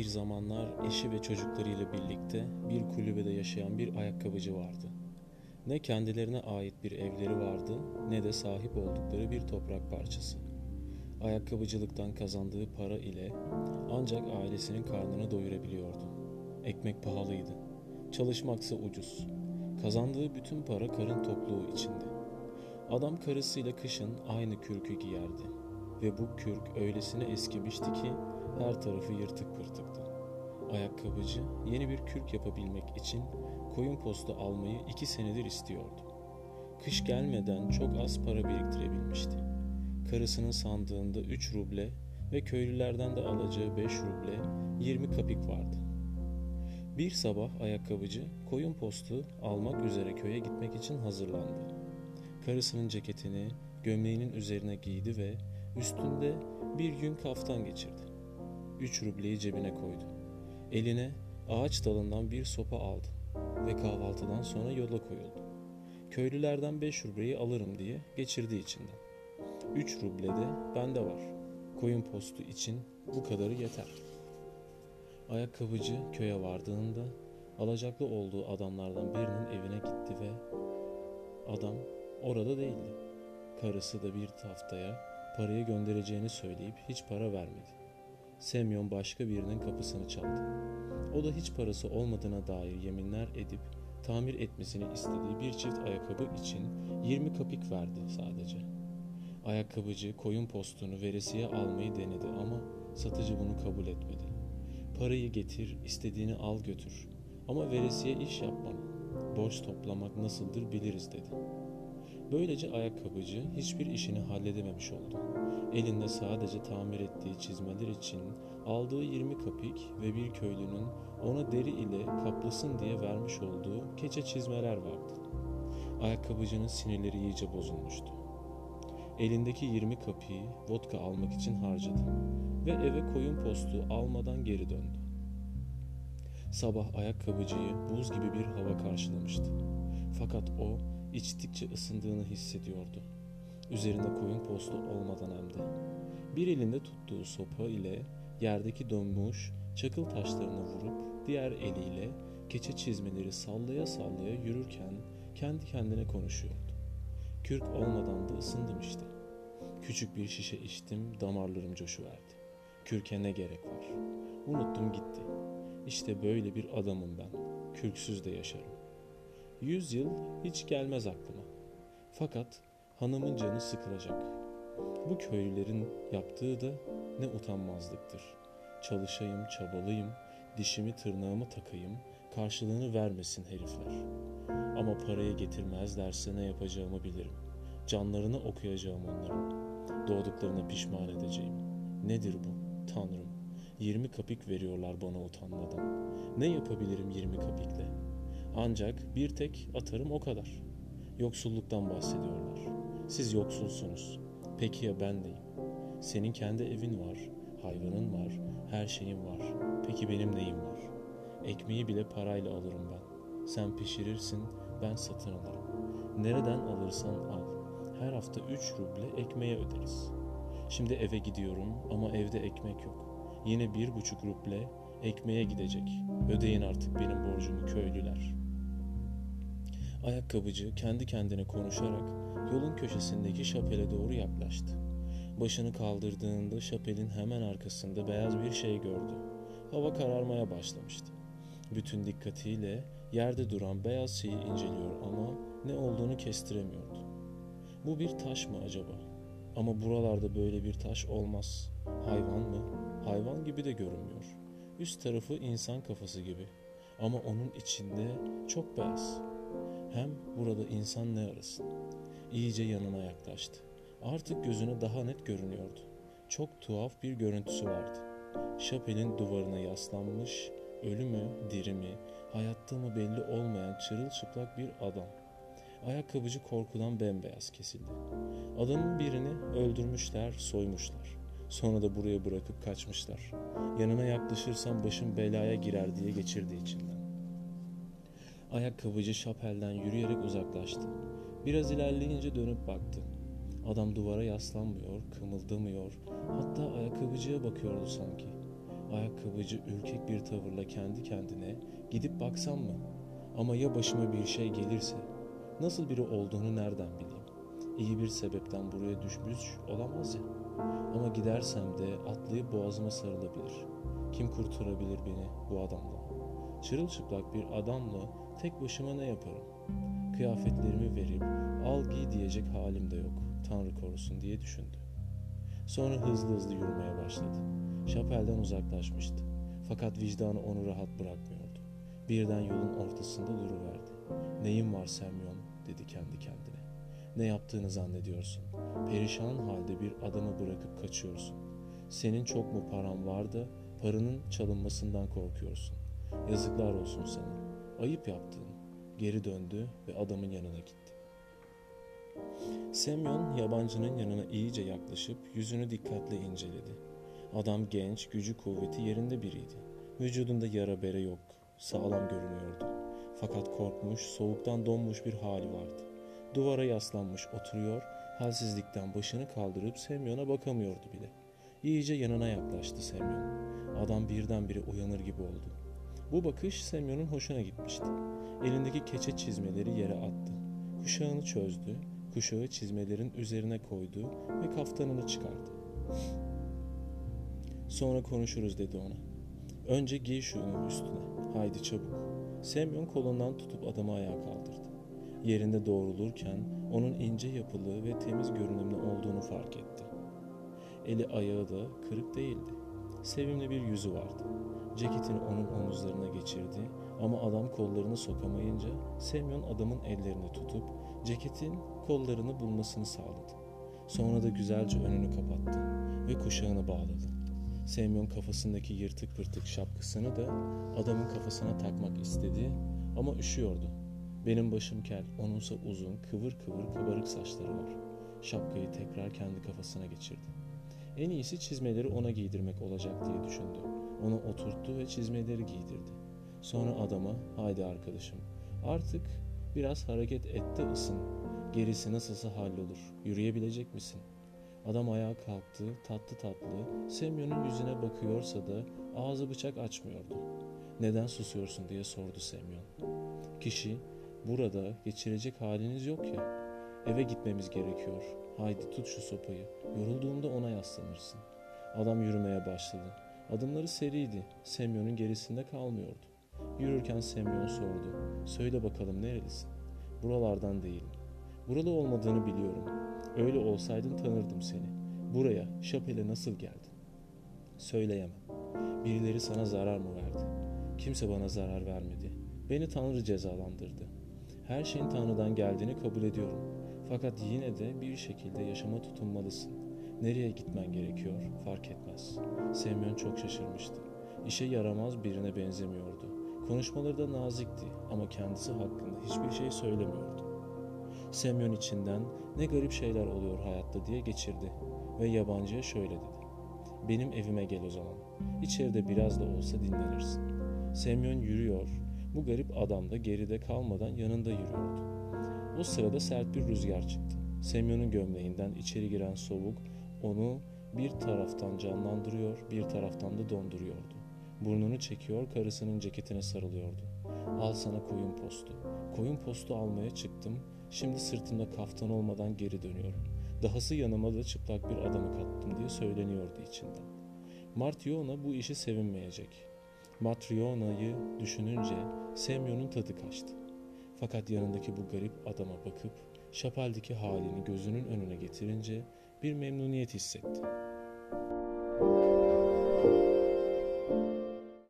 Bir zamanlar eşi ve çocuklarıyla birlikte bir kulübede yaşayan bir ayakkabıcı vardı. Ne kendilerine ait bir evleri vardı ne de sahip oldukları bir toprak parçası. Ayakkabıcılıktan kazandığı para ile ancak ailesinin karnını doyurabiliyordu. Ekmek pahalıydı. Çalışmaksa ucuz. Kazandığı bütün para karın tokluğu içinde. Adam karısıyla kışın aynı kürkü giyerdi ve bu kürk öylesine eskimişti ki her tarafı yırtık pırtıktı. Ayakkabıcı yeni bir kürk yapabilmek için koyun postu almayı iki senedir istiyordu. Kış gelmeden çok az para biriktirebilmişti. Karısının sandığında 3 ruble ve köylülerden de alacağı 5 ruble 20 kapik vardı. Bir sabah ayakkabıcı koyun postu almak üzere köye gitmek için hazırlandı. Karısının ceketini gömleğinin üzerine giydi ve üstünde bir yün kaftan geçirdi. Üç rubleyi cebine koydu. Eline ağaç dalından bir sopa aldı ve kahvaltıdan sonra yola koyuldu. Köylülerden beş rubleyi alırım diye geçirdi içinden. Üç ruble de bende var. Koyun postu için bu kadarı yeter. Ayakkabıcı köye vardığında alacaklı olduğu adamlardan birinin evine gitti ve adam orada değildi. Karısı da bir haftaya parayı göndereceğini söyleyip hiç para vermedi. Semyon başka birinin kapısını çaldı. O da hiç parası olmadığına dair yeminler edip tamir etmesini istediği bir çift ayakkabı için 20 kapik verdi sadece. Ayakkabıcı koyun postunu veresiye almayı denedi ama satıcı bunu kabul etmedi. Parayı getir, istediğini al götür ama veresiye iş yapmam. Borç toplamak nasıldır biliriz dedi. Böylece ayakkabıcı hiçbir işini halledememiş oldu. Elinde sadece tamir ettiği çizmeler için aldığı 20 kapik ve bir köylünün ona deri ile kaplasın diye vermiş olduğu keçe çizmeler vardı. Ayakkabıcının sinirleri iyice bozulmuştu. Elindeki 20 kapiyi vodka almak için harcadı ve eve koyun postu almadan geri döndü. Sabah ayakkabıcıyı buz gibi bir hava karşılamıştı. Fakat o içtikçe ısındığını hissediyordu. Üzerinde koyun postu olmadan hem de. Bir elinde tuttuğu sopa ile yerdeki donmuş çakıl taşlarını vurup diğer eliyle keçe çizmeleri sallaya sallaya yürürken kendi kendine konuşuyordu. Kürk olmadan da ısındım işte. Küçük bir şişe içtim, damarlarım coşuverdi. Kürke ne gerek var? Unuttum gitti. İşte böyle bir adamım ben. Kürksüz de yaşarım. Yüz yıl hiç gelmez aklıma. Fakat hanımın canı sıkılacak. Bu köylülerin yaptığı da ne utanmazlıktır. Çalışayım, çabalayayım, dişimi tırnağımı takayım, karşılığını vermesin herifler. Ama parayı getirmezlerse ne yapacağımı bilirim. Canlarını okuyacağım onların. Doğduklarına pişman edeceğim. Nedir bu? Tanrım. 20 kapik veriyorlar bana utanmadan. Ne yapabilirim 20 kapikle? Ancak bir tek atarım o kadar. Yoksulluktan bahsediyorlar. Siz yoksulsunuz. Peki ya ben neyim? Senin kendi evin var, hayvanın var, her şeyin var. Peki benim neyim var? Ekmeği bile parayla alırım ben. Sen pişirirsin, ben satın alırım. Nereden alırsan al. Her hafta 3 ruble ekmeğe öderiz. Şimdi eve gidiyorum ama evde ekmek yok. Yine bir buçuk ruble ekmeğe gidecek. Ödeyin artık benim borcumu köylüler. Ayakkabıcı kendi kendine konuşarak yolun köşesindeki şapele doğru yaklaştı. Başını kaldırdığında şapelin hemen arkasında beyaz bir şey gördü. Hava kararmaya başlamıştı. Bütün dikkatiyle yerde duran beyaz şeyi inceliyor ama ne olduğunu kestiremiyordu. Bu bir taş mı acaba? Ama buralarda böyle bir taş olmaz. Hayvan mı? Hayvan gibi de görünmüyor. Üst tarafı insan kafası gibi. Ama onun içinde çok beyaz. Hem burada insan ne arasın? İyice yanına yaklaştı. Artık gözüne daha net görünüyordu. Çok tuhaf bir görüntüsü vardı. Şapelin duvarına yaslanmış, ölü mü, diri mi, hayatta mı belli olmayan çırılçıplak bir adam. Ayakkabıcı korkudan bembeyaz kesildi. Adamın birini öldürmüşler, soymuşlar. Sonra da buraya bırakıp kaçmışlar. Yanına yaklaşırsam başım belaya girer diye geçirdi içinden. Ayakkabıcı şapelden yürüyerek uzaklaştı. Biraz ilerleyince dönüp baktı. Adam duvara yaslanmıyor, kımıldamıyor, hatta ayakkabıcıya bakıyordu sanki. Ayakkabıcı ürkek bir tavırla kendi kendine gidip baksam mı? Ama ya başıma bir şey gelirse? Nasıl biri olduğunu nereden bileyim? İyi bir sebepten buraya düşmüş olamaz ya. Ama gidersem de atlayıp boğazıma sarılabilir. Kim kurtarabilir beni bu adamdan? Çırılçıplak bir adamla tek başıma ne yaparım? Kıyafetlerimi verip al giy diyecek halim de yok. Tanrı korusun diye düşündü. Sonra hızlı hızlı yürümeye başladı. Şapelden uzaklaşmıştı. Fakat vicdanı onu rahat bırakmıyordu. Birden yolun ortasında duruverdi. Neyin var Semyon dedi kendi kendine. Ne yaptığını zannediyorsun. Perişan halde bir adamı bırakıp kaçıyorsun. Senin çok mu paran var da paranın çalınmasından korkuyorsun. Yazıklar olsun sana. Ayıp yaptın. Geri döndü ve adamın yanına gitti. Semyon yabancının yanına iyice yaklaşıp yüzünü dikkatle inceledi. Adam genç, gücü kuvveti yerinde biriydi. Vücudunda yara bere yok, sağlam görünüyordu. Fakat korkmuş, soğuktan donmuş bir hali vardı. Duvara yaslanmış oturuyor, halsizlikten başını kaldırıp Semyon'a bakamıyordu bile. İyice yanına yaklaştı Semyon. Adam birdenbire uyanır gibi oldu. Bu bakış Semyon'un hoşuna gitmişti. Elindeki keçe çizmeleri yere attı. Kuşağını çözdü, kuşağı çizmelerin üzerine koydu ve kaftanını çıkardı. Sonra konuşuruz dedi ona. Önce giy şunu üstüne. Haydi çabuk. Semyon kolundan tutup adamı ayağa kaldırdı. Yerinde doğrulurken onun ince yapılı ve temiz görünümlü olduğunu fark etti. Eli ayağı da kırık değildi. Sevimli bir yüzü vardı. Ceketini onun omuzlarına geçirdi ama adam kollarını sokamayınca Semyon adamın ellerini tutup ceketin kollarını bulmasını sağladı. Sonra da güzelce önünü kapattı ve kuşağını bağladı. Semyon kafasındaki yırtık pırtık şapkasını da adamın kafasına takmak istedi ama üşüyordu. Benim başım kel, onunsa uzun, kıvır kıvır kabarık saçları var. Şapkayı tekrar kendi kafasına geçirdi. En iyisi çizmeleri ona giydirmek olacak diye düşündü. Onu oturttu ve çizmeleri giydirdi. Sonra adama, haydi arkadaşım, artık biraz hareket et de ısın. Gerisi nasılsa hallolur. Yürüyebilecek misin? Adam ayağa kalktı, tatlı tatlı, Semyon'un yüzüne bakıyorsa da ağzı bıçak açmıyordu. Neden susuyorsun diye sordu Semyon. Kişi, burada geçirecek haliniz yok ya. Eve gitmemiz gerekiyor. Haydi tut şu sopayı. Yorulduğunda ona yaslanırsın. Adam yürümeye başladı. Adımları seriydi. Semyon'un gerisinde kalmıyordu. Yürürken Semyon sordu. Söyle bakalım nerelisin? Buralardan değilim. Buralı olmadığını biliyorum. Öyle olsaydın tanırdım seni. Buraya, Şapel'e nasıl geldin? Söyleyemem. Birileri sana zarar mı verdi? Kimse bana zarar vermedi. Beni Tanrı cezalandırdı. Her şeyin Tanrı'dan geldiğini kabul ediyorum. Fakat yine de bir şekilde yaşama tutunmalısın. Nereye gitmen gerekiyor fark etmez. Semyon çok şaşırmıştı. İşe yaramaz birine benzemiyordu. Konuşmaları da nazikti ama kendisi hakkında hiçbir şey söylemiyordu. Semyon içinden ne garip şeyler oluyor hayatta diye geçirdi ve yabancıya şöyle dedi. Benim evime gel o zaman. İçeride biraz da olsa dinlenirsin. Semyon yürüyor. Bu garip adam da geride kalmadan yanında yürüyordu. O sırada sert bir rüzgar çıktı. Semyon'un gömleğinden içeri giren soğuk onu bir taraftan canlandırıyor, bir taraftan da donduruyordu. Burnunu çekiyor, karısının ceketine sarılıyordu. Al sana koyun postu. Koyun postu almaya çıktım. Şimdi sırtımda kaftan olmadan geri dönüyorum. Dahası yanıma da çıplak bir adamı kattım diye söyleniyordu içinden. Martiona bu işi sevinmeyecek. Matriona'yı düşününce Semyon'un tadı kaçtı. Fakat yanındaki bu garip adama bakıp şapaldeki halini gözünün önüne getirince bir memnuniyet hissetti.